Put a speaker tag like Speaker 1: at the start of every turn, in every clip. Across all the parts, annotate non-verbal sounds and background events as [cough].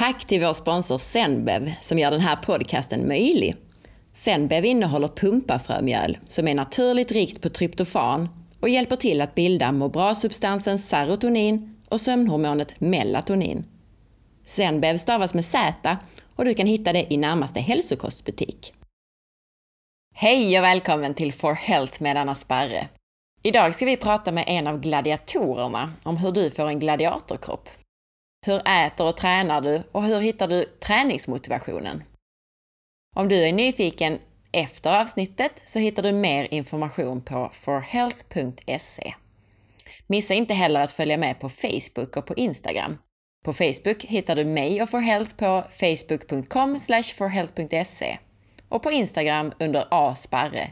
Speaker 1: Tack till vår sponsor Zenbev som gör den här podcasten möjlig. Zenbev innehåller pumpafrömjöl som är naturligt rikt på tryptofan och hjälper till att bilda må bra-substansen serotonin och sömnhormonet melatonin. Zenbev stavas med Z och du kan hitta det i närmaste hälsokostbutik. Hej och välkommen till For Health med Anna Sparre. Idag ska vi prata med en av gladiatorerna om hur du får en gladiatorkropp. Hur äter och tränar du och hur hittar du träningsmotivationen? Om du är nyfiken efter avsnittet så hittar du mer information på forhealth.se. Missa inte heller att följa med på Facebook och på Instagram. På Facebook hittar du mig och forhealth på facebook.com forhealth.se och på Instagram under asparre.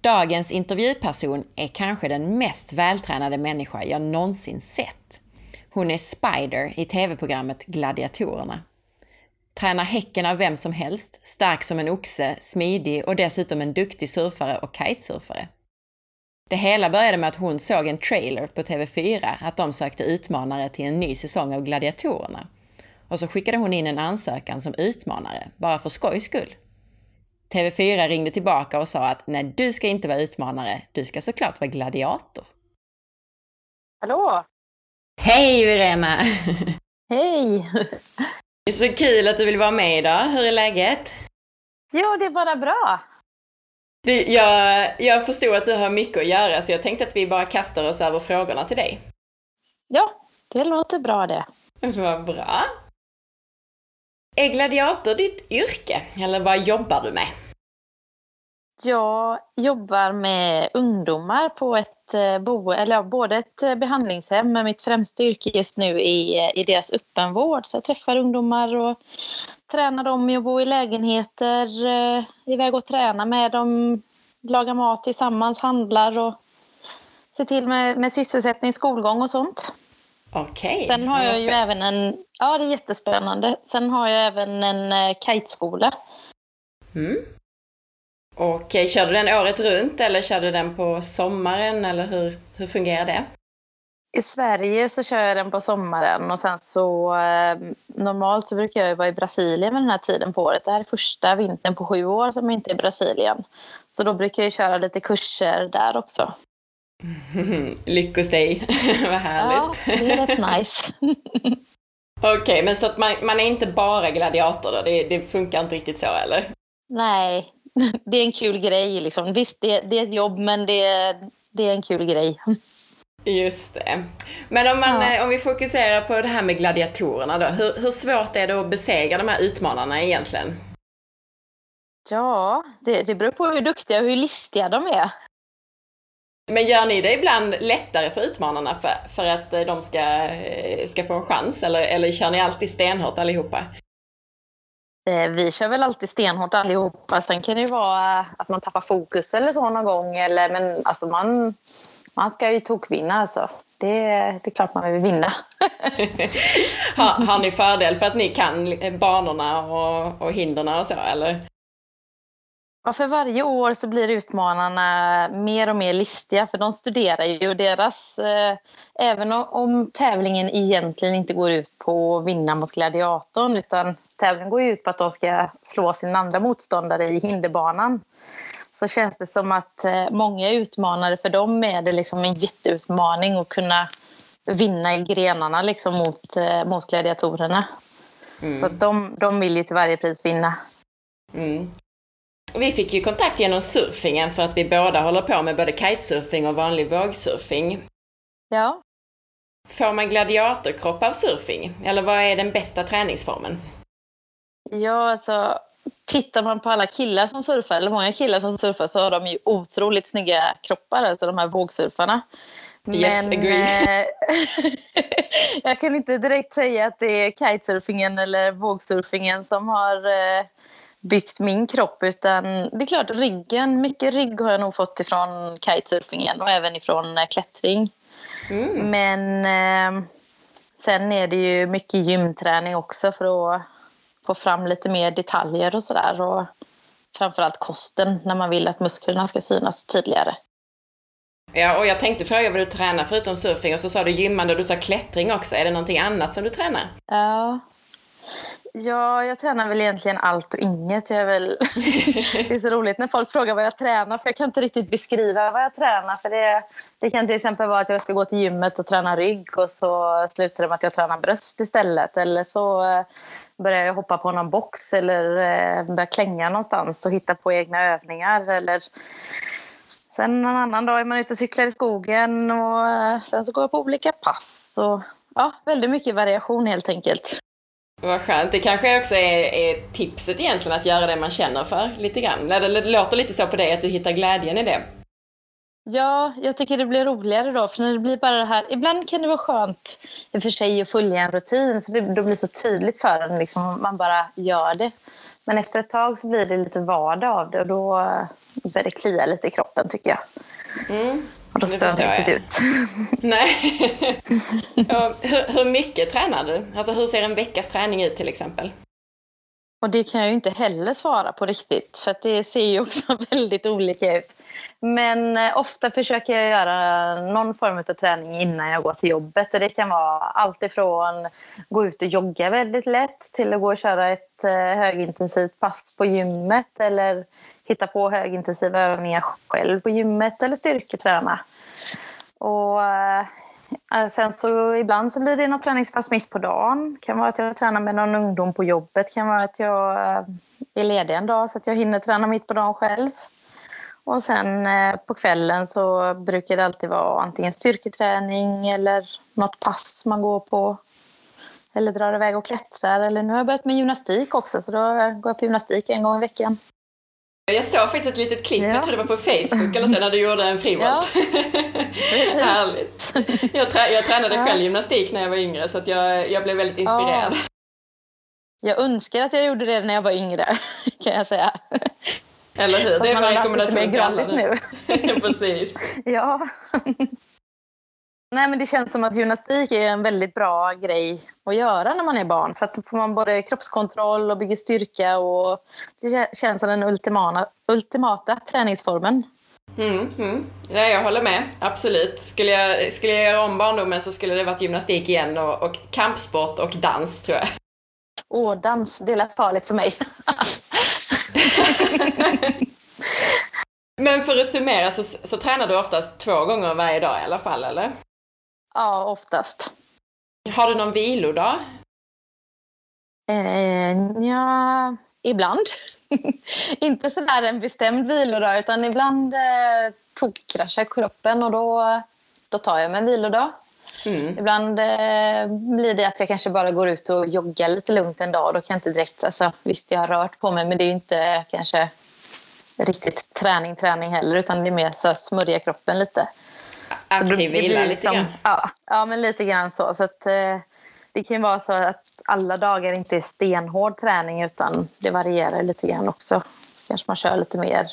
Speaker 1: Dagens intervjuperson är kanske den mest vältränade människa jag någonsin sett. Hon är Spider i tv-programmet Gladiatorerna. Tränar häcken av vem som helst, stark som en oxe, smidig och dessutom en duktig surfare och kitesurfare. Det hela började med att hon såg en trailer på TV4 att de sökte utmanare till en ny säsong av Gladiatorerna. Och så skickade hon in en ansökan som utmanare, bara för skojs skull. TV4 ringde tillbaka och sa att nej, du ska inte vara utmanare, du ska såklart vara gladiator.
Speaker 2: Hallå!
Speaker 1: Hej Irena!
Speaker 2: Hej!
Speaker 1: Det är så kul att du vill vara med idag. Hur är läget?
Speaker 2: Jo, det är bara bra.
Speaker 1: Du, jag, jag förstod att du har mycket att göra så jag tänkte att vi bara kastar oss över frågorna till dig.
Speaker 2: Ja, det låter bra det.
Speaker 1: Vad bra. Är gladiator ditt yrke, eller vad jobbar du med?
Speaker 2: Jag jobbar med ungdomar på ett eh, bo, eller både ett eh, behandlingshem, men mitt främsta yrke just nu i, eh, i deras öppenvård. Så jag träffar ungdomar och tränar dem i att bo i lägenheter, iväg och träna med dem, lagar mat tillsammans, handlar och ser till med, med sysselsättning, skolgång och sånt.
Speaker 1: Okej.
Speaker 2: Sen har jag ju även en, ja det är jättespännande. Sen har jag även en kiteskola.
Speaker 1: Mm. Och eh, kör du den året runt eller kör du den på sommaren eller hur, hur fungerar det?
Speaker 2: I Sverige så kör jag den på sommaren och sen så eh, normalt så brukar jag vara i Brasilien vid den här tiden på året. Det här är första vintern på sju år som jag inte är i Brasilien. Så då brukar jag köra lite kurser där också. [laughs]
Speaker 1: Lyckos dig, [laughs] vad härligt.
Speaker 2: Ja, det är rätt nice. [laughs]
Speaker 1: Okej, okay, men så att man, man, är inte bara gladiator då? Det, det funkar inte riktigt så eller?
Speaker 2: Nej, det är en kul grej. Liksom. Visst, det, det är ett jobb, men det, det är en kul grej.
Speaker 1: Just det. Men om, man, ja. Eh, om vi fokuserar på det här med gladiatorerna då. Hur, hur svårt är det att besegra de här utmanarna egentligen?
Speaker 2: Ja, det, det beror på hur duktiga och hur listiga de är.
Speaker 1: Men gör ni det ibland lättare för utmanarna för, för att eh, de ska, eh, ska få en chans? Eller, eller kör ni alltid stenhårt allihopa?
Speaker 2: Eh, vi kör väl alltid stenhårt allihopa. Sen kan det ju vara att man tappar fokus eller så någon gång. Eller, men alltså man, man ska ju tokvinna alltså. Det, det är klart man vill vinna. [laughs]
Speaker 1: har, har ni fördel för att ni kan banorna och, och hindren och så eller?
Speaker 2: Ja, för varje år så blir utmanarna mer och mer listiga för de studerar ju deras, eh, även om tävlingen egentligen inte går ut på att vinna mot gladiatorn utan tävlingen går ut på att de ska slå sin andra motståndare i hinderbanan. Så känns det som att eh, många utmanare, för dem är det liksom en jätteutmaning att kunna vinna i grenarna liksom mot, eh, mot gladiatorerna. Mm. Så de, de vill ju till varje pris vinna.
Speaker 1: Mm. Vi fick ju kontakt genom surfingen för att vi båda håller på med både kitesurfing och vanlig vågsurfing.
Speaker 2: Ja.
Speaker 1: Får man gladiatorkropp av surfing? Eller vad är den bästa träningsformen?
Speaker 2: Ja, alltså tittar man på alla killar som surfar, eller många killar som surfar, så har de ju otroligt snygga kroppar, alltså de här vågsurfarna.
Speaker 1: Yes, Men agree.
Speaker 2: Eh, [laughs] jag kan inte direkt säga att det är kitesurfingen eller vågsurfingen som har eh, byggt min kropp utan det är klart ryggen, mycket rygg har jag nog fått ifrån kitesurfingen och även ifrån eh, klättring. Mm. Men eh, sen är det ju mycket gymträning också för att få fram lite mer detaljer och sådär och framförallt kosten när man vill att musklerna ska synas tydligare.
Speaker 1: Ja, och jag tänkte fråga vad du tränar förutom surfing och så sa du gymmande och du sa klättring också. Är det någonting annat som du tränar?
Speaker 2: Ja, Ja, jag tränar väl egentligen allt och inget. Jag är väl... [laughs] det är så roligt när folk frågar vad jag tränar för jag kan inte riktigt beskriva vad jag tränar. För det, det kan till exempel vara att jag ska gå till gymmet och träna rygg och så slutar det med att jag tränar bröst istället. Eller så eh, börjar jag hoppa på någon box eller eh, börjar klänga någonstans och hitta på egna övningar. Eller Sen en annan dag är man ute och cyklar i skogen och eh, sen så går jag på olika pass. Och, ja, väldigt mycket variation helt enkelt.
Speaker 1: Vad skönt. Det kanske också är, är, tipset egentligen, att göra det man känner för lite grann. Det, låter lite så på dig, att du hittar glädjen i det.
Speaker 2: Ja, jag tycker det blir roligare då, för när det blir bara det här... Ibland kan det vara skönt i och för sig att följa en rutin, för det då blir så tydligt för en, liksom, man bara gör det. Men efter ett tag så blir det lite vardag av det och då börjar det klia lite i kroppen tycker jag. Mm. Och då står jag inte riktigt ut. [laughs]
Speaker 1: Nej. ja, hur, hur, mycket tränar du? Alltså hur ser en veckas träning ut till exempel?
Speaker 2: Och det kan jag ju inte heller svara på riktigt för att det ser ju också [laughs] väldigt olika ut. Men eh, ofta försöker jag göra någon form av träning innan jag går till jobbet. Och det kan vara allt ifrån gå ut och jogga väldigt lätt till att gå och köra ett eh, högintensivt pass på gymmet eller hitta på högintensiva övningar själv på gymmet eller styrketräna. Och eh, sen så ibland så blir det något träningspass mitt på dagen. Det kan vara att jag tränar med någon ungdom på jobbet. Det kan vara att jag är ledig en dag så att jag hinner träna mitt på dagen själv. Och sen eh, på kvällen så brukar det alltid vara antingen styrketräning eller något pass man går på. Eller drar iväg och klättrar. Eller nu har jag börjat med gymnastik också så då går jag på gymnastik en gång i veckan.
Speaker 1: Jag såg faktiskt ett litet klipp, ja. jag tror det var på Facebook eller så, när du gjorde en frivolt. Ja. [laughs] Härligt. Jag, trä, jag tränade ja. själv gymnastik när jag var yngre så jag, jag blev väldigt inspirerad. Ja.
Speaker 2: Jag önskar att jag gjorde det när jag var yngre, [laughs] kan jag säga.
Speaker 1: Eller hur? Det är en
Speaker 2: rekommendation till alla nu. [laughs] [laughs]
Speaker 1: Precis.
Speaker 2: Ja. Nej, men det känns som att gymnastik är en väldigt bra grej att göra när man är barn. För att då får man både kroppskontroll och bygger styrka och det känns som den ultimata, ultimata träningsformen.
Speaker 1: Mm, mm. Ja, jag håller med, absolut. Skulle jag, skulle jag göra om barndomen så skulle det varit gymnastik igen och, och kampsport och dans tror jag.
Speaker 2: Åh, dans, det lät farligt för mig. [laughs] [laughs]
Speaker 1: Men för att summera så, så tränar du oftast två gånger varje dag i alla fall, eller?
Speaker 2: Ja, oftast.
Speaker 1: Har du någon vilodag?
Speaker 2: Eh, ja, ibland. [laughs] Inte sådär en bestämd vilodag utan ibland eh, tokkraschar kroppen och då, då tar jag mig en vilodag. Mm. Ibland eh, blir det att jag kanske bara går ut och joggar lite lugnt en dag. Då kan jag inte direkt, alltså, visst jag har rört på mig men det är inte kanske riktigt träning träning heller utan det är mer så här, smörja kroppen lite.
Speaker 1: Aktiv vila lite grann?
Speaker 2: Ja, ja, men lite grann så. så att, eh, det kan ju vara så att alla dagar inte är stenhård träning utan det varierar lite grann också. Så kanske man kör lite mer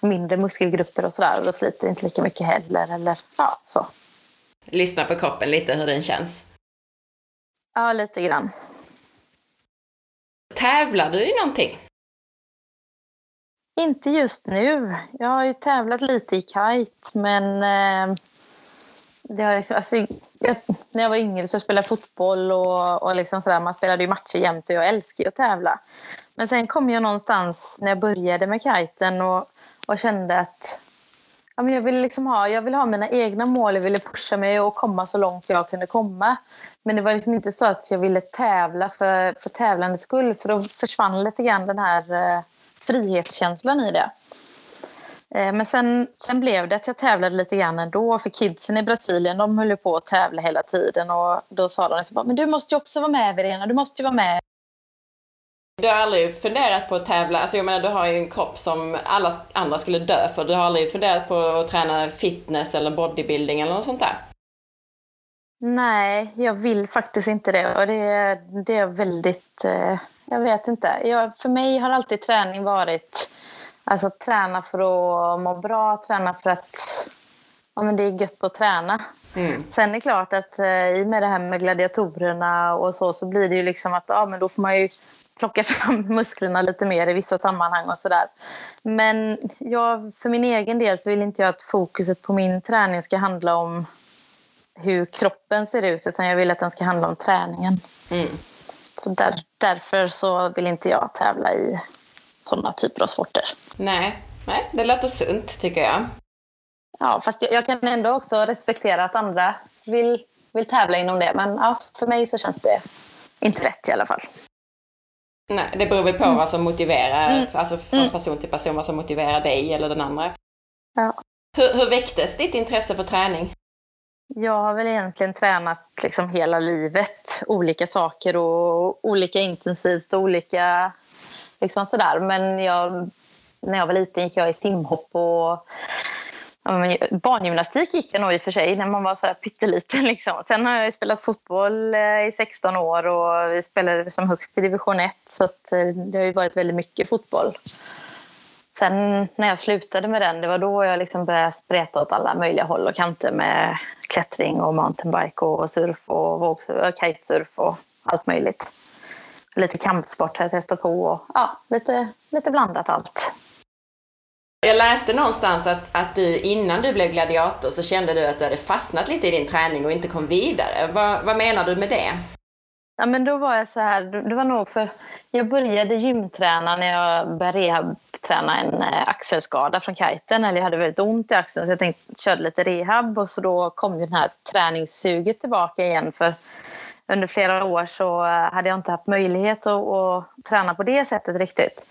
Speaker 2: mindre muskelgrupper och sådär och då sliter inte lika mycket heller. Eller, ja, så.
Speaker 1: Lyssna på kroppen lite, hur den känns?
Speaker 2: Ja, lite grann.
Speaker 1: Tävlar du i någonting?
Speaker 2: Inte just nu. Jag har ju tävlat lite i kite, men eh, det har liksom, alltså, jag, när jag var yngre så spelade jag fotboll och, och liksom sådär, man spelade ju matcher jämt och jag älskar ju att tävla. Men sen kom jag någonstans när jag började med kiten och, och kände att ja, men jag, ville liksom ha, jag ville ha mina egna mål, jag ville pusha mig och komma så långt jag kunde komma. Men det var liksom inte så att jag ville tävla för, för tävlandets skull för då försvann lite grann den här eh, frihetskänslan i det. Eh, men sen, sen blev det att jag tävlade lite grann ändå. För kidsen i Brasilien de höll på att tävla hela tiden. Och då sa de liksom, men du måste ju också vara med Verena, du måste ju vara med.
Speaker 1: Du har aldrig funderat på att tävla? Alltså jag menar, du har ju en kropp som alla andra skulle dö för. Du har aldrig funderat på att träna fitness eller bodybuilding eller något sånt där?
Speaker 2: Nej, jag vill faktiskt inte det. Och det, det är väldigt... Eh, jag vet inte. Jag, för mig har alltid träning varit alltså, träna för att må bra, träna för att ja, men det är gött att träna. Mm. Sen är det klart att eh, i och med det här med gladiatorerna och så, så blir det ju liksom att ja, men då får man ju plocka fram [laughs] musklerna lite mer i vissa sammanhang och sådär. Men jag, för min egen del så vill inte jag att fokuset på min träning ska handla om hur kroppen ser ut utan jag vill att den ska handla om träningen. Mm. Så där, därför så vill inte jag tävla i sådana typer av sporter.
Speaker 1: Nej, nej det låter sunt tycker jag.
Speaker 2: Ja, fast jag, jag, kan ändå också respektera att andra vill, vill tävla inom det. Men ja, för mig så känns det inte rätt i alla fall.
Speaker 1: Nej, det beror väl på mm. vad som motiverar, mm. alltså från mm. person till person, vad som motiverar dig eller den andra.
Speaker 2: Ja.
Speaker 1: Hur, hur väcktes ditt intresse för träning?
Speaker 2: Jag har väl egentligen tränat liksom hela livet, olika saker och olika intensivt och olika liksom sådär. Men jag, när jag var liten gick jag i simhopp och barngymnastik gick jag nog i och för sig när man var så här pytteliten. [laughs] Liksom. Sen har jag spelat fotboll eh, i 16 år och vi spelade som högst i division 1 så eh, det har ju varit väldigt mycket fotboll. Sen när jag slutade med den, det var då jag liksom började spreta åt alla möjliga håll och kanter med klättring och mountainbike och surf och vågsurf, kitesurf och allt möjligt. Lite kampsport har jag testat på och ja, lite, lite blandat allt.
Speaker 1: Jag läste någonstans att, att du innan du blev gladiator så kände du att du hade fastnat lite i din träning och inte kom vidare. Vad, vad menar du med det?
Speaker 2: Ja, men då var jag så här, det var nog för jag började gymträna när jag började rehabträna en eh, axelskada från kiten. Eller jag hade väldigt ont i axeln så jag tänkte körde lite rehab och så då kom ju det här träningssuget tillbaka igen. För under flera år så eh, hade jag inte haft möjlighet att, att träna på det sättet riktigt.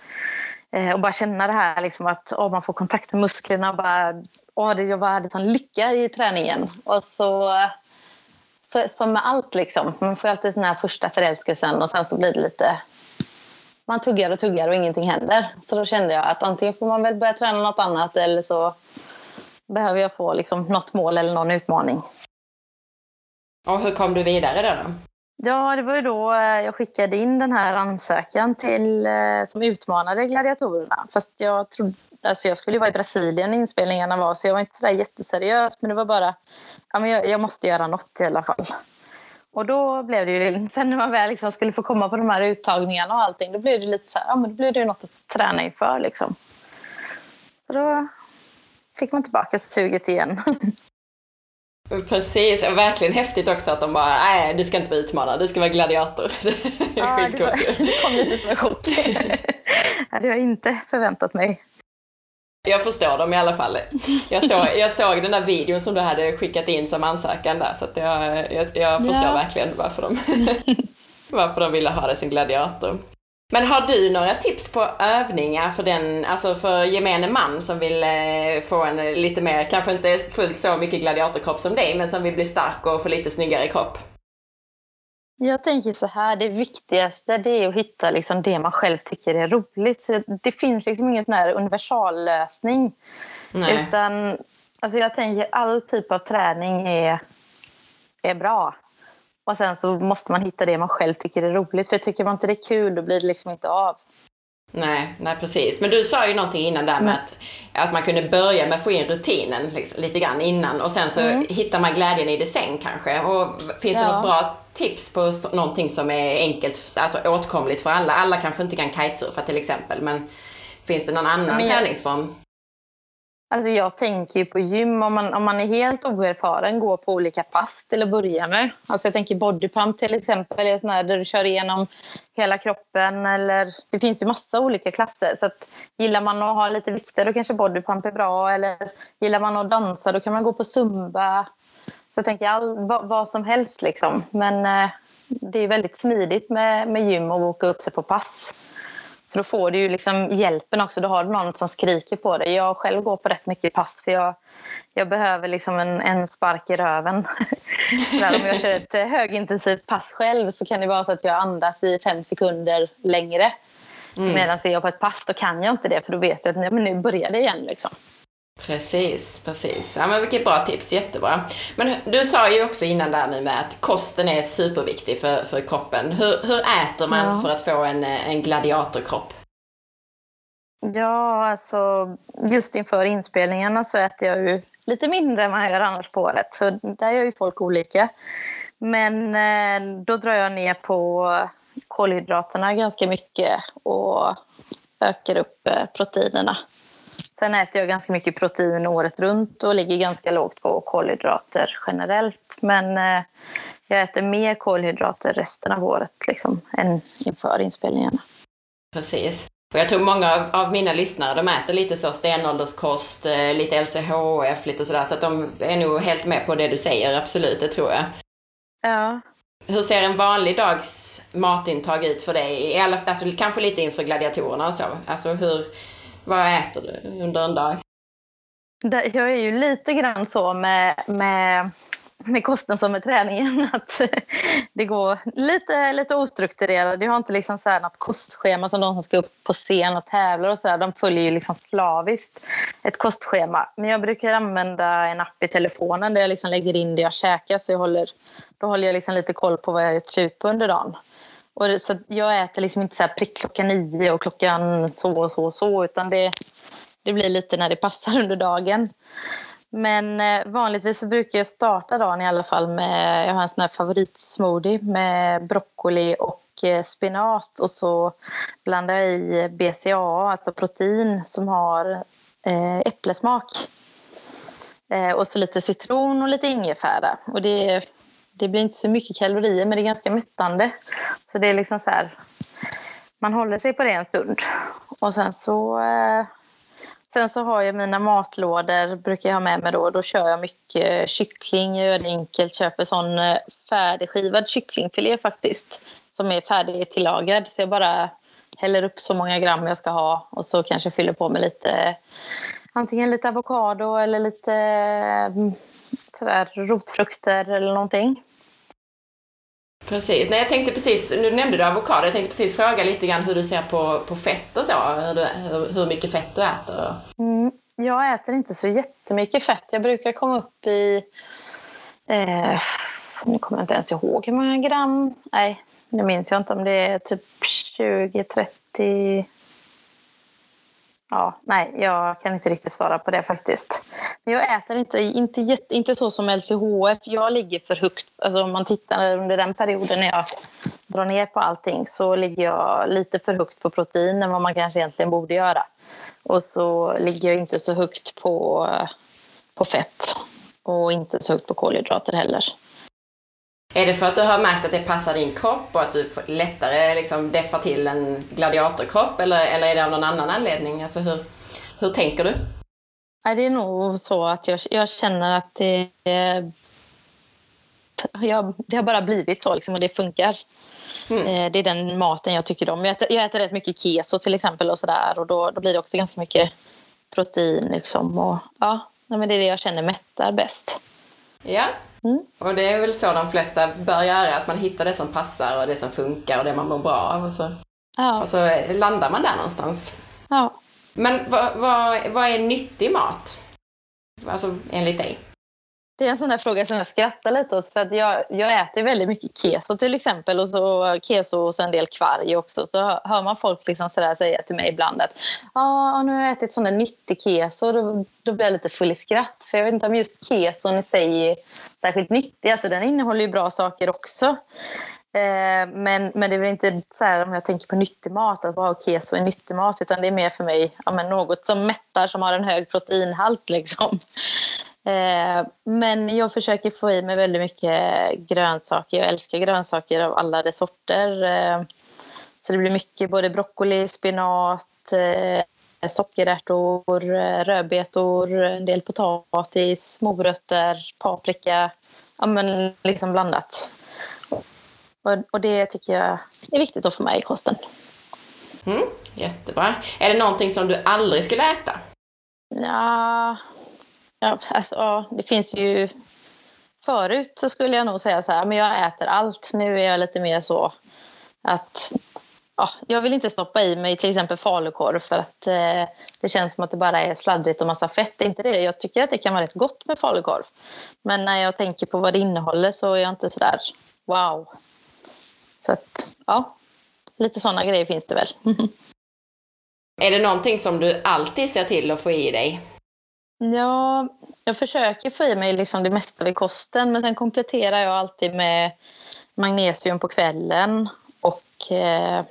Speaker 2: Eh, och bara känna det här liksom att oh, man får kontakt med musklerna och bara, oh, det, jag bara hade sån lycka i träningen. Och så, så som med allt liksom, man får alltid den här första förälskelsen och sen så blir det lite man tuggar och tuggar och ingenting händer. Så då kände jag att antingen får man väl börja träna något annat eller så behöver jag få liksom något mål eller någon utmaning.
Speaker 1: Och hur kom du vidare då?
Speaker 2: Ja, det var ju då eh, jag skickade in den här ansökan till, eh, som utmanade gladiatorerna. Fast jag trodde, alltså jag skulle ju vara i Brasilien när inspelningarna var, så jag var inte sådär jätteseriös. Men det var bara, ja men jag, jag måste göra något i alla fall. Och då blev det ju, sen när man väl liksom skulle få komma på de här uttagningarna och allting, då blev det lite så här, ja men då blev det ju något att träna inför liksom. Så då fick man tillbaka suget igen. [laughs]
Speaker 1: Precis, och verkligen häftigt också att de bara, nej du ska inte vara utmanare, du ska vara gladiator. [laughs]
Speaker 2: Det är ja, det, var, [laughs] [laughs] det kom lite som en chock. det hade jag inte förväntat mig.
Speaker 1: Jag förstår dem i alla fall. Jag såg, jag såg den där videon som du hade skickat in som ansökan där, så att jag, jag, jag förstår ja. verkligen varför de, varför de ville ha dig som gladiator. Men har du några tips på övningar för den, alltså för gemene man som vill eh, få en lite mer, kanske inte fullt så mycket gladiatorkropp som dig, men som vill bli stark och få lite snyggare kropp?
Speaker 2: Jag tänker så här, det viktigaste det är att hitta liksom det man själv tycker är roligt. Så det finns liksom ingen sån här universallösning. Utan alltså jag tänker all typ av träning är, är bra. Och sen så måste man hitta det man själv tycker är roligt. För tycker man inte det är kul, då blir det liksom inte av.
Speaker 1: Nej, nej precis. Men du sa ju någonting innan där med mm. att, att man kunde börja med att få in rutinen liksom, lite grann innan och sen så mm. hittar man glädjen i det sen kanske. Och finns ja. det något bra tips på någonting som är enkelt, alltså åtkomligt för alla? Alla kanske inte kan kitesurfa till exempel, men finns det någon annan jag, träningsform?
Speaker 2: Alltså jag tänker ju på gym, om man, om man är helt oerfaren, gå på olika pass till att börja med. Alltså jag tänker bodypump till exempel, är sån här där du kör igenom hela kroppen. Eller, det finns ju massa olika klasser. Så att, gillar man att ha lite vikter då kanske bodypump är bra. Eller gillar man att dansa då kan man gå på zumba. Så jag tänker all, vad, vad som helst liksom. Men eh, det är väldigt smidigt med, med gym och boka upp sig på pass. För då får du ju liksom hjälpen också. Då har du någon som skriker på dig. Jag själv går på rätt mycket pass för jag, jag behöver liksom en, en spark i röven. [laughs] Där, om jag kör ett högintensivt pass själv så kan det vara så att jag andas i fem sekunder längre. Mm. Medan jag på ett pass då kan jag inte det för då vet jag att nej, men nu börjar det igen. Liksom.
Speaker 1: Precis, precis. Ja men vilket bra tips, jättebra. Men du sa ju också innan där nu med att kosten är superviktig för, för kroppen. Hur, hur äter man ja. för att få en, en gladiatorkropp?
Speaker 2: Ja, alltså just inför inspelningarna så äter jag ju lite mindre än man gör annars på året. Så där gör ju folk olika. Men eh, då drar jag ner på kolhydraterna ganska mycket och ökar upp eh, proteinerna. Sen äter jag ganska mycket protein året runt och ligger ganska lågt på kolhydrater generellt. Men eh, jag äter mer kolhydrater resten av året liksom, än inför inspelningarna.
Speaker 1: Precis. Och jag tror många av, av, mina lyssnare, de äter lite så stenålderskost, eh, lite LCHF, lite sådär, så att de är nog helt med på det du säger, absolut, det tror jag.
Speaker 2: Ja.
Speaker 1: Hur ser en vanlig dags matintag ut för dig? I alla, alltså, kanske lite inför gladiatorerna och så. Alltså hur, vad äter du under en dag?
Speaker 2: Jag är ju lite grann så med, med med kosten som med träningen. [laughs] Att det går lite, lite ostrukturerat. Jag har inte liksom så här något kostschema som de som ska upp på scen och tävlar och så här. De följer ju liksom slaviskt ett kostschema. Men jag brukar använda en app i telefonen där jag liksom lägger in det jag käkar. Så jag håller, då håller jag liksom lite koll på vad jag gör ut på under dagen. Och det, så jag äter liksom inte så här prick klockan nio och klockan så och så och så. Utan det, det blir lite när det passar [laughs] under dagen. Men eh, vanligtvis så brukar jag starta dagen i alla fall med, jag har en sån här favoritsmoothie med broccoli och eh, spinat och så blandar jag i BCAA, alltså protein som har eh, äpplesmak. Eh, och så lite citron och lite ingefära. Och det, det blir inte så mycket kalorier men det är ganska mättande. Så det är liksom så här, man håller sig på det en stund. Och sen så eh, Sen så har jag mina matlådor, brukar jag ha med mig då. Då kör jag mycket kyckling, jag gör det enkelt. Köper sån eh, färdigskivad kycklingfilé faktiskt. Som är färdigtillagad. Så jag bara häller upp så många gram jag ska ha. Och så kanske fyller på med lite, antingen lite avokado eller lite eh, sådär rotfrukter eller någonting.
Speaker 1: Precis. Nej, jag tänkte precis, nu nämnde du avokado, jag tänkte precis fråga lite grann hur du ser på, på fett och så, hur, du, hur mycket fett du äter.
Speaker 2: Mm, jag äter inte så jättemycket fett. Jag brukar komma upp i, eh, nu kommer jag inte ens ihåg hur många gram, nej, det minns jag inte om det är typ 20-30 Ja, nej, jag kan inte riktigt svara på det faktiskt. Men jag äter inte, inte, inte så som LCHF. Jag ligger för högt. Alltså om man tittar under den perioden när jag drar ner på allting så ligger jag lite för högt på protein än vad man kanske egentligen borde göra. Och så ligger jag inte så högt på, på fett och inte så högt på kolhydrater heller.
Speaker 1: Är det för att du har märkt att det passar din kropp och att du lättare liksom deffar till en gladiatorkropp eller, eller är det av någon annan anledning? Alltså hur, hur tänker du?
Speaker 2: det är nog så att jag, jag känner att det, jag, det har bara blivit så liksom, och det funkar. Mm. Eh, det är den maten jag tycker om. Jag äter, jag äter rätt mycket keso till exempel och sådär och då, då blir det också ganska mycket protein. Liksom, och, ja, men det är det jag känner mättar bäst.
Speaker 1: Ja, Mm. Och det är väl så de flesta bör göra, att man hittar det som passar och det som funkar och det man mår bra av. Och så, ja. och så landar man där någonstans.
Speaker 2: Ja.
Speaker 1: Men vad, vad, vad är nyttig mat? Alltså enligt dig?
Speaker 2: Det är en sån där fråga som jag skrattar lite åt för att jag, jag äter väldigt mycket keso till exempel och så keso och så en del kvarg också. Så hör man folk liksom sådär säga till mig ibland att ah, nu har jag ätit sån där nyttig keso och då, då blir jag lite full i skratt. För jag vet inte om just keson i sig är särskilt nyttig. Alltså den innehåller ju bra saker också. Eh, men, men det är väl inte så här om jag tänker på nyttig mat, att wow, keso är nyttig mat, utan det är mer för mig ja, men något som mättar, som har en hög proteinhalt. Liksom. Eh, men jag försöker få i mig väldigt mycket grönsaker. Jag älskar grönsaker av alla dess sorter. Eh, så det blir mycket både broccoli, spinat, eh, sockerärtor, rödbetor, en del potatis, morötter, paprika. Ja, men liksom blandat. Och, det tycker jag är viktigt att få med i kosten.
Speaker 1: Mm, jättebra. Är det någonting som du aldrig skulle äta?
Speaker 2: Ja, Ja, alltså, det finns ju... Förut så skulle jag nog säga så här, men jag äter allt. Nu är jag lite mer så att ja, jag vill inte stoppa i mig till exempel falukorv för att eh, det känns som att det bara är sladdrigt och massa fett. Det är inte det. Jag tycker att det kan vara rätt gott med falukorv. Men när jag tänker på vad det innehåller så är jag inte så där wow. Så att, ja, lite sådana grejer finns det väl. [laughs]
Speaker 1: är det någonting som du alltid ser till att få i dig?
Speaker 2: Ja, jag försöker få i mig liksom det mesta vid kosten men sen kompletterar jag alltid med magnesium på kvällen och eh,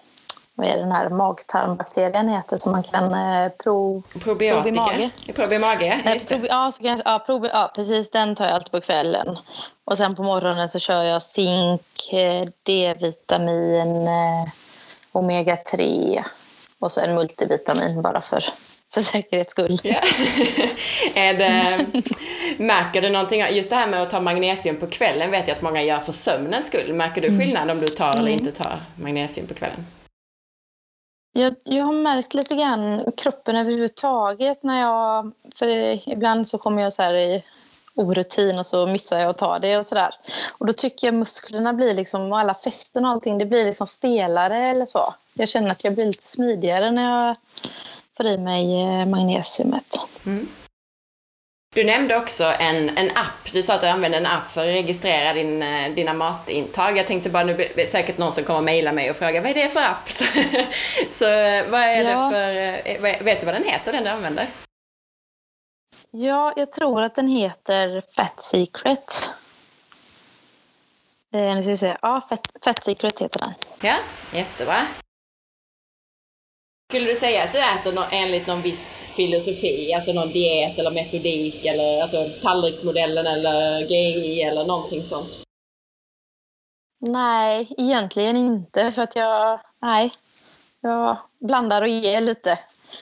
Speaker 2: vad är den här magtarmbakterien heter som man kan eh, pro,
Speaker 1: Probiotika? Probimage.
Speaker 2: Just probi, ja, så kanske, ja, probi, ja, precis. Den tar jag alltid på kvällen. Och sen på morgonen så kör jag zink, eh, D-vitamin, eh, omega-3 och så en multivitamin bara för för säkerhets skull. [laughs]
Speaker 1: Är det, märker du någonting, just det här med att ta magnesium på kvällen vet jag att många gör för sömnens skull. Märker du mm. skillnad om du tar eller mm. inte tar magnesium på kvällen?
Speaker 2: Jag, jag har märkt lite grann kroppen överhuvudtaget när jag, för ibland så kommer jag så här i orutin och så missar jag att ta det och sådär. Och då tycker jag musklerna blir liksom, och alla fästen och allting, det blir liksom stelare eller så. Jag känner att jag blir lite smidigare när jag får i mig eh, magnesiumet. Mm.
Speaker 1: Du nämnde också en, en app. Du sa att du använder en app för att registrera din, eh, dina matintag. Jag tänkte bara, nu det säkert någon som kommer mejla mig och fråga vad är det för app? [laughs] Så, så vad är ja. det för, eh, vet du vad den heter, den du använder?
Speaker 2: Ja, jag tror att den heter Fat Secret. Eh, nu ska vi se. Ja, Fat, Fat Secret heter den.
Speaker 1: Ja, jättebra. Skulle du säga att du äter någon, enligt någon viss filosofi, alltså någon diet eller metodik eller alltså tallriksmodellen eller GI eller någonting sånt?
Speaker 2: Nej, egentligen inte för att jag, nej, jag blandar och ger lite.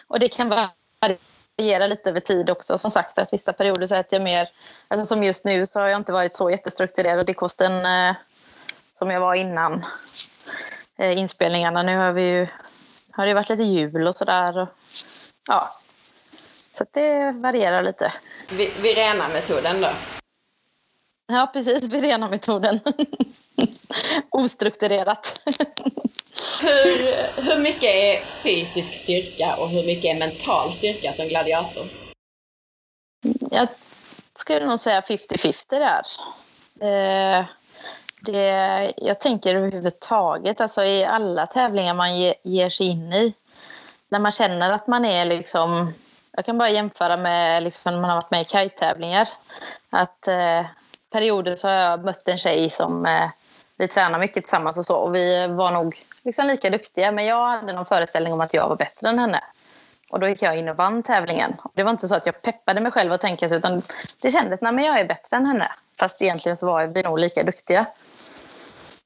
Speaker 2: Och det kan variera lite över tid också. Som sagt att vissa perioder så äter jag mer, alltså som just nu så har jag inte varit så jättestrukturerad i kosten eh, som jag var innan eh, inspelningarna. Nu har vi ju har det varit lite jul och sådär. Ja. Så det varierar lite.
Speaker 1: Virena-metoden då?
Speaker 2: Ja, precis. Virena-metoden. [laughs] Ostrukturerat.
Speaker 1: hur, hur mycket är fysisk styrka och hur mycket är mental styrka som gladiator?
Speaker 2: Jag skulle nog säga 50-50 där. Eh, det, jag tänker överhuvudtaget, alltså i alla tävlingar man ge, ger sig in i. När man känner att man är liksom... Jag kan bara jämföra med liksom när man har varit med i kajtävlingar. Att eh, perioder så har jag mött en tjej som eh, vi tränar mycket tillsammans och så. Och vi var nog liksom lika duktiga. Men jag hade någon föreställning om att jag var bättre än henne. Och då gick jag in och vann tävlingen. Det var inte så att jag peppade mig själv att tänka så, utan det kändes att jag är bättre än henne. Fast egentligen så var vi nog lika duktiga.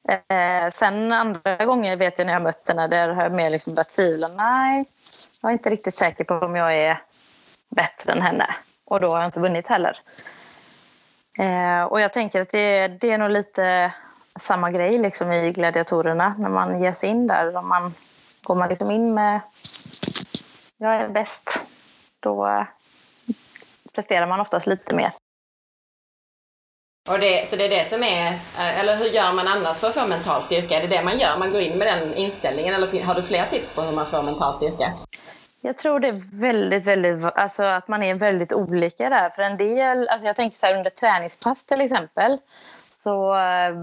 Speaker 2: Eh, sen andra gånger vet jag när jag mött henne, där har jag mer liksom börjat tvivla. Nej, jag är inte riktigt säker på om jag är bättre än henne. Och då har jag inte vunnit heller. Eh, och jag tänker att det, det är nog lite samma grej liksom i gladiatorerna. När man ger sig in där, om man, går man liksom in med jag är bäst, då eh, presterar man oftast lite mer.
Speaker 1: Och det, så det är det som är, eh, eller hur gör man annars för att få mental styrka? Är det det man gör? Man går in med den inställningen eller har du fler tips på hur man får mental styrka?
Speaker 2: Jag tror det är väldigt, väldigt, alltså att man är väldigt olika där. För en del, alltså jag tänker så här under träningspass till exempel, så eh,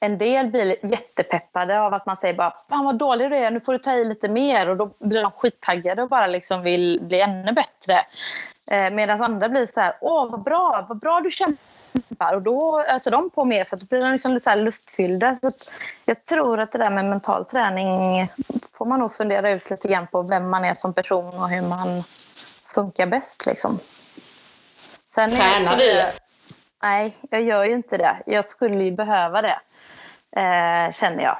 Speaker 2: en del blir jättepeppade av att man säger bara Fan vad dålig du är, nu får du ta i lite mer och då blir de skittaggade och bara liksom vill bli ännu bättre. Eh, Medan andra blir så här, åh vad bra, vad bra du kämpar kämpar och då öser de på mer för att då blir de liksom så lustfyllda. Så jag tror att det där med mental träning får man nog fundera ut lite grann på vem man är som person och hur man funkar bäst. Liksom.
Speaker 1: Sen Tränar du?
Speaker 2: Nej, jag gör ju inte det. Jag skulle ju behöva det, eh, känner jag.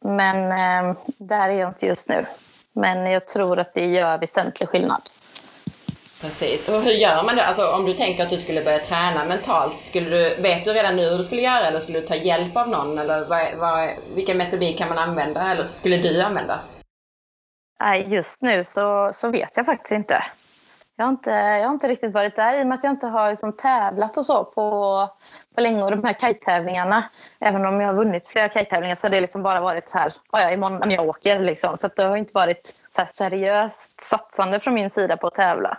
Speaker 2: Men eh, där är jag inte just nu. Men jag tror att det gör väsentlig skillnad.
Speaker 1: Precis. Och hur gör man det? Alltså om du tänker att du skulle börja träna mentalt, skulle du, vet du redan nu hur du skulle göra eller skulle du ta hjälp av någon? Eller vad, vad, vilken metodik kan man använda eller skulle du använda?
Speaker 2: Nej, just nu så, så vet jag faktiskt inte. Jag har, inte, jag har inte riktigt varit där i och med att jag inte har liksom tävlat och så på, på länge. Och de här kajtävlingarna, även om jag har vunnit flera kajtävlingar så har det liksom bara varit så här, ja, imorgon när jag åker. Liksom. Så det har inte varit så seriöst satsande från min sida på att tävla.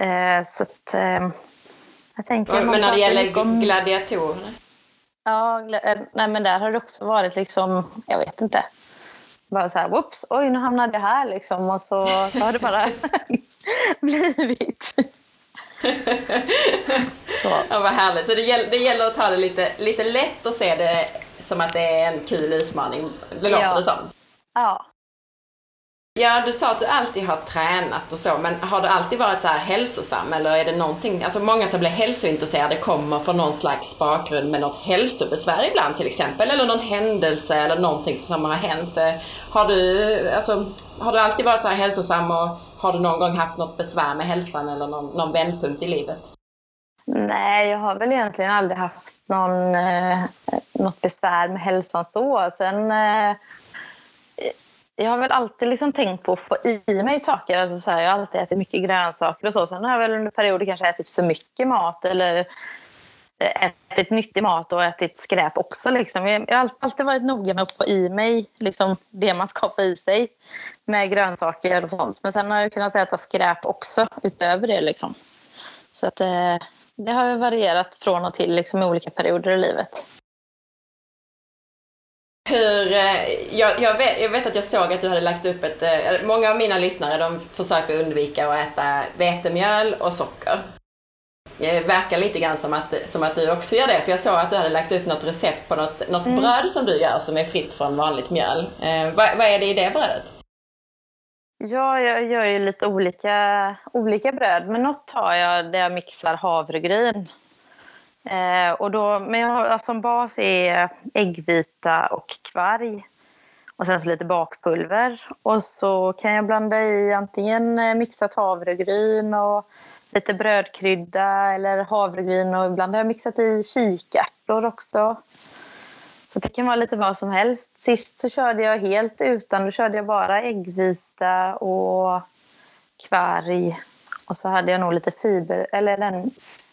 Speaker 2: Eh, så att, eh, jag tänker...
Speaker 1: Men när det gäller om... gladiatorerna?
Speaker 2: Ja, eh, nej, men där har det också varit liksom, jag vet inte. Bara så här, whoops, oj nu hamnade jag här liksom. Och så, så [laughs] har det bara [laughs] blivit. [laughs]
Speaker 1: så. Ja, vad härligt. Så det gäller, det gäller att ta det lite, lite lätt och se det som att det är en kul utmaning. Det låter ja. det som.
Speaker 2: Ja.
Speaker 1: Ja, du sa att du alltid har tränat och så, men har du alltid varit så här hälsosam eller är det någonting, alltså många som blir hälsointresserade kommer från någon slags bakgrund med något hälsobesvär ibland till exempel, eller någon händelse eller någonting som har hänt. Eh, har du, alltså, har du alltid varit så här hälsosam och har du någon gång haft något besvär med hälsan eller någon, någon vändpunkt i livet?
Speaker 2: Nej, jag har väl egentligen aldrig haft någon, eh, något besvär med hälsan så. Sen eh, jag har väl alltid liksom tänkt på att få i mig saker. Alltså så här, jag har alltid ätit mycket grönsaker och så. Sen har jag väl under perioder kanske ätit för mycket mat eller ätit nyttig mat och ätit skräp också. Liksom. Jag har alltid varit noga med att få i mig liksom, det man ska få i sig med grönsaker och sånt. Men sen har jag kunnat äta skräp också utöver det. Liksom. Så att, eh, det har varierat från och till liksom, i olika perioder i livet.
Speaker 1: Hur, eh, jag, jag, vet, jag, vet, att jag såg att du hade lagt upp ett... Eh, många av mina lyssnare de försöker undvika att äta vetemjöl och socker. Det verkar lite grann som att, som att du också gör det, för jag såg att du hade lagt upp något recept på något, något mm. bröd som du gör som är fritt från vanligt mjöl. Eh, vad, vad, är det i det brödet?
Speaker 2: Ja, jag gör ju lite olika, olika bröd, men något har jag där jag mixar havregryn Eh, och då, men jag har, som bas är äggvita och kvarg. Och sen så lite bakpulver. Och så kan jag blanda i antingen eh, mixat havregryn och lite brödkrydda eller havregryn och ibland har jag mixat i kikärtor också. Så det kan vara lite vad som helst. Sist så körde jag helt utan, då körde jag bara äggvita och kvarg och så hade jag nog lite fiber, eller den,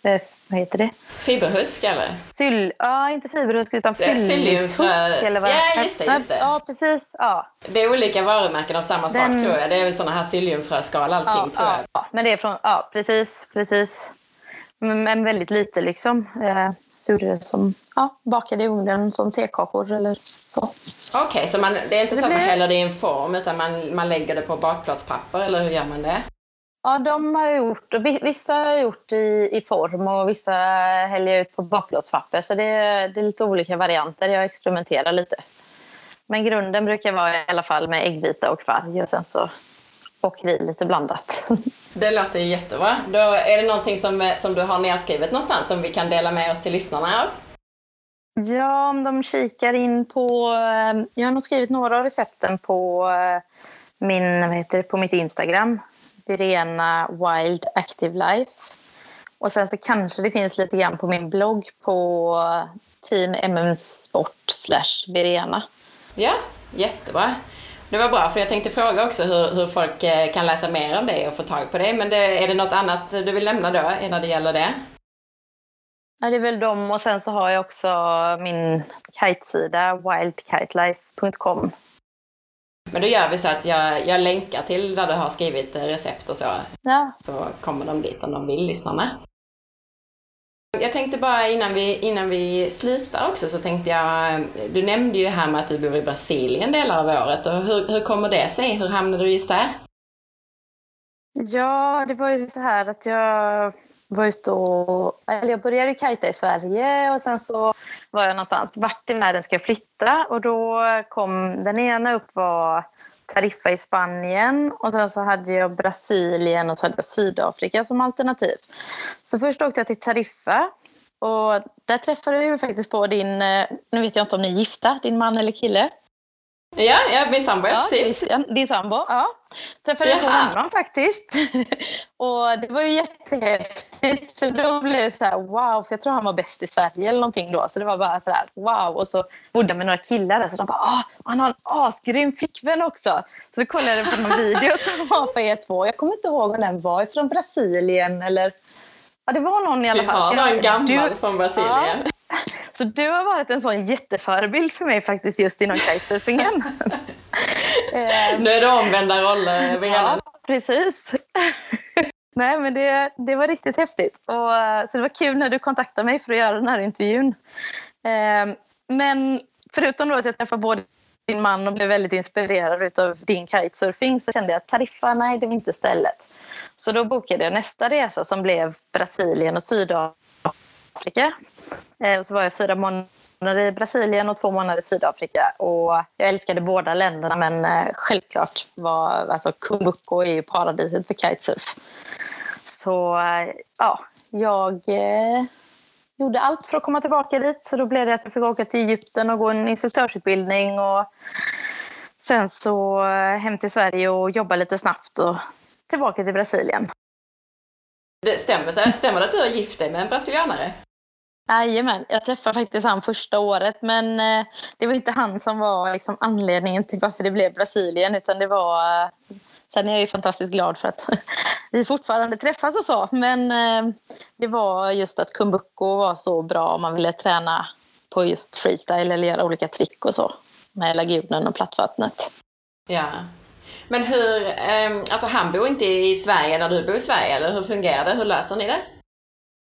Speaker 2: eh, vad heter det?
Speaker 1: Fiberhusk eller?
Speaker 2: Syl, ja, inte fiberhusk utan fyllningshusk. Eller vad?
Speaker 1: Ja, just det, just det.
Speaker 2: Ja, precis. Ja.
Speaker 1: Det är olika varumärken av samma den... sak tror jag. Det är väl sådana här psylliumfröskal allting ja, tror jag.
Speaker 2: Ja, men det är från, ja precis, precis. Men väldigt lite liksom. Eh, så gjorde det som ja, bakade i ugnen som tekakor eller så.
Speaker 1: Okej, okay, så man, det är inte så att man häller det i en form utan man, man lägger det på bakplåtspapper eller hur gör man det?
Speaker 2: Ja, de har gjort, vissa har gjort i, i form och vissa häller jag ut på bakplåtspapper. Så det, det är lite olika varianter. Jag experimenterar lite. Men grunden brukar vara i alla fall med äggvita och kvarg och sen så åker i lite blandat. [laughs]
Speaker 1: Det låter jättebra. Då är det någonting som, som du har nedskrivet någonstans som vi kan dela med oss till lyssnarna av?
Speaker 2: Ja, om de kikar in på... Eh, jag har nog skrivit några av recepten på, eh, min, vad heter det, på mitt Instagram. Virena Wild Active Life. Och sen så kanske det finns lite grann på min blogg på Team MM Sport slash Virena.
Speaker 1: Ja, jättebra. Det var bra, för jag tänkte fråga också hur, hur folk eh, kan läsa mer om det och få tag på det. Men det, är det något annat du vill nämna då när det gäller det?
Speaker 2: Ja, det är väl dem och sen så har jag också min kitesida wildkitelife.com
Speaker 1: men då gör vi så att jag, jag länkar till där du har skrivit recept och så.
Speaker 2: Ja.
Speaker 1: Så kommer de dit om de vill, lyssnarna. Jag tänkte bara innan vi, innan vi slutar också så tänkte jag, du nämnde ju här med att du bor i Brasilien delar av året och hur, hur kommer det sig? Hur hamnade du just där?
Speaker 2: Ja, det var ju så här att jag var ute och... Eller jag började kajta i Sverige och sen så var jag någonstans. Vart i världen ska jag flytta? Och då kom den ena upp var Tariffa i Spanien och sen så hade jag Brasilien och så hade jag Sydafrika som alternativ. Så först åkte jag till Tariffa och där träffade jag faktiskt på din, eh, nu vet jag inte om ni är gifta, din man eller kille.
Speaker 1: Ja, ja min sambo, ja, precis.
Speaker 2: Christian, din sambo, ja. Träffade på honom faktiskt. [laughs] och det var ju jättehäftigt för då blev det så här wow, för jag tror han var bäst i Sverige eller någonting då. Så det var bara så här wow. Och så bodde med några killar där så de bara ah, han har en asgrym flickvän också. Så då kollade jag på någon video [laughs] som var på E2. Jag kommer inte ihåg om den var från Brasilien eller Ja, det var någon i alla fall.
Speaker 1: Vi har någon gammal du... från Brasilien. Ja.
Speaker 2: Så du har varit en sån jätteförebild för mig faktiskt just inom kitesurfingen. [laughs]
Speaker 1: Eh, nu är det omvända roller,
Speaker 2: Ja, precis. [laughs] Nej, men det, det var riktigt häftigt. Och, eh, så det var kul när du kontaktade mig för att göra den här intervjun. Eh, men förutom då att jag träffade både din man och blev väldigt inspirerad av din kitesurfing så kände jag att Tariffa, nej det var inte stället. Så då bokade jag nästa resa som blev Brasilien och Sydafrika. Eh, och så var jag fyra månader i Brasilien och två månader i Sydafrika. Och jag älskade båda länderna men eh, självklart var alltså Kumbuko är ju paradiset för kitesurf. Så eh, ja, jag eh, gjorde allt för att komma tillbaka dit. Så då blev det att jag fick åka till Egypten och gå en instruktörsutbildning. Och sen så eh, hem till Sverige och jobba lite snabbt och tillbaka till Brasilien.
Speaker 1: Det stämmer, stämmer det att du har gift dig med en brasilianare?
Speaker 2: Jajamän, jag träffade faktiskt han första året men eh, det var inte han som var liksom anledningen till varför det blev Brasilien utan det var eh, Sen är jag ju fantastiskt glad för att [laughs] vi fortfarande träffas och så men eh, det var just att Kumbuko var så bra om man ville träna på just freestyle eller göra olika trick och så med lagunen och plattvattnet.
Speaker 1: Ja. Men hur, alltså han bor inte i Sverige när du bor i Sverige eller hur fungerar det? Hur löser ni det?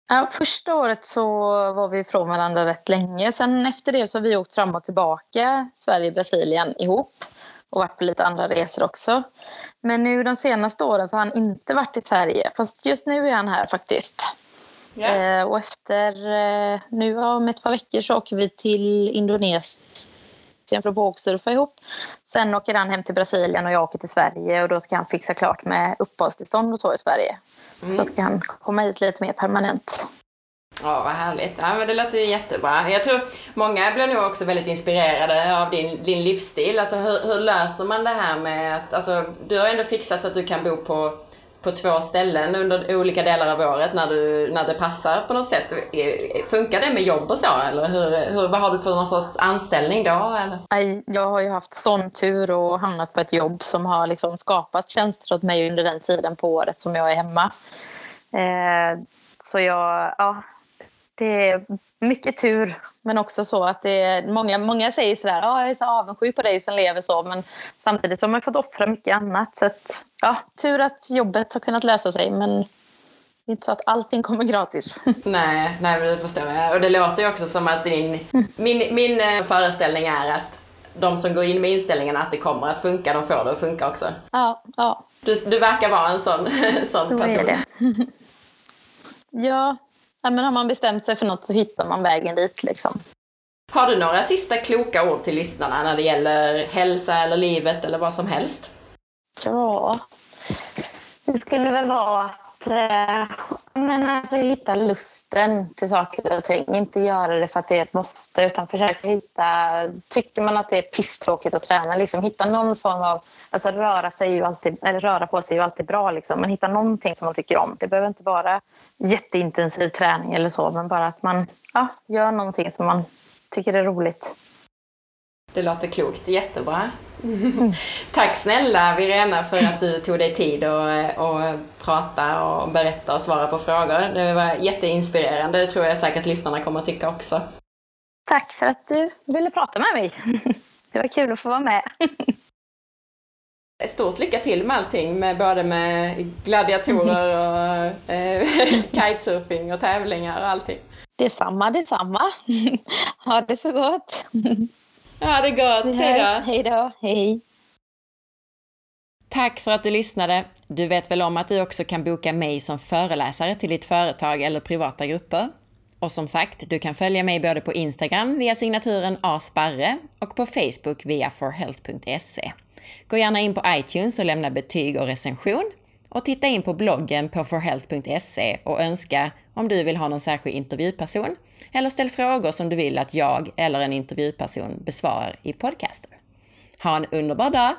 Speaker 2: Ja, första året så var vi ifrån varandra rätt länge. Sen efter det så har vi åkt fram och tillbaka Sverige-Brasilien ihop och varit på lite andra resor också. Men nu de senaste åren så har han inte varit i Sverige. Fast just nu är han här faktiskt. Yeah. Eh, och efter eh, nu om ett par veckor så åker vi till Indonesien för att bågsurfa ihop. Sen åker han hem till Brasilien och jag åker till Sverige och då ska han fixa klart med uppehållstillstånd och så i Sverige. Mm. Så ska han komma hit lite mer permanent.
Speaker 1: Ja, vad härligt. Ja, men det låter ju jättebra. Jag tror många blir nog också väldigt inspirerade av din, din livsstil. Alltså hur, hur löser man det här med att, alltså du har ändå fixat så att du kan bo på på två ställen under olika delar av året när, du, när det passar på något sätt. E, funkar det med jobb och så eller hur, hur, vad har du för någon sorts anställning då? Eller?
Speaker 2: Jag har ju haft sån tur och hamnat på ett jobb som har liksom skapat tjänster åt mig under den tiden på året som jag är hemma. Eh, så jag, ja, det är mycket tur, men också så att det är, många, många säger sådär, ah, jag är så avundsjuk på dig som lever så, men samtidigt så har man fått offra mycket annat. Så att, ja, tur att jobbet har kunnat lösa sig, men det är inte så att allting kommer gratis. [laughs]
Speaker 1: Nej, nej men det förstår jag. Och det låter ju också som att din, min, min eh, föreställning är att de som går in med inställningen att det kommer att funka, de får det att funka också.
Speaker 2: Ja, ja.
Speaker 1: Du, du verkar vara en sån, [laughs] sån
Speaker 2: Då
Speaker 1: person.
Speaker 2: Är det. [laughs] ja, ja, men har man bestämt sig för något så hittar man vägen dit. Liksom.
Speaker 1: Har du några sista kloka ord till lyssnarna när det gäller hälsa eller livet eller vad som helst?
Speaker 2: Ja, det skulle väl vara att eh, men alltså, hitta lusten till saker och ting. Inte göra det för att det är ett måste utan försöka hitta... Tycker man att det är pisstråkigt att träna, liksom, hitta någon form av... Alltså röra, sig ju alltid, eller röra på sig är ju alltid bra, liksom, men hitta någonting som man tycker om. Det behöver inte vara jätteintensiv träning eller så, men bara att man ja, gör någonting som man tycker är roligt.
Speaker 1: Det låter klokt, jättebra. [laughs] Tack snälla Virena för att du tog dig tid att och prata och berätta och svara på frågor. Det var jätteinspirerande, det tror jag säkert lyssnarna kommer att tycka också.
Speaker 2: Tack för att du ville prata med mig. [laughs] Det var kul att få vara med.
Speaker 1: Stort lycka till med allting, med både med gladiatorer [laughs] och eh, kitesurfing och tävlingar och allting.
Speaker 2: Detsamma, detsamma. Ha det så gott.
Speaker 1: Ha det gott.
Speaker 2: Hej då. Hej då. Hej.
Speaker 1: Tack för att du lyssnade. Du vet väl om att du också kan boka mig som föreläsare till ditt företag eller privata grupper? Och som sagt, du kan följa mig både på Instagram via signaturen asparre och på Facebook via forhealth.se. Gå gärna in på iTunes och lämna betyg och recension. Och titta in på bloggen på forhealth.se och önska om du vill ha någon särskild intervjuperson eller ställ frågor som du vill att jag eller en intervjuperson besvarar i podcasten. Ha en underbar dag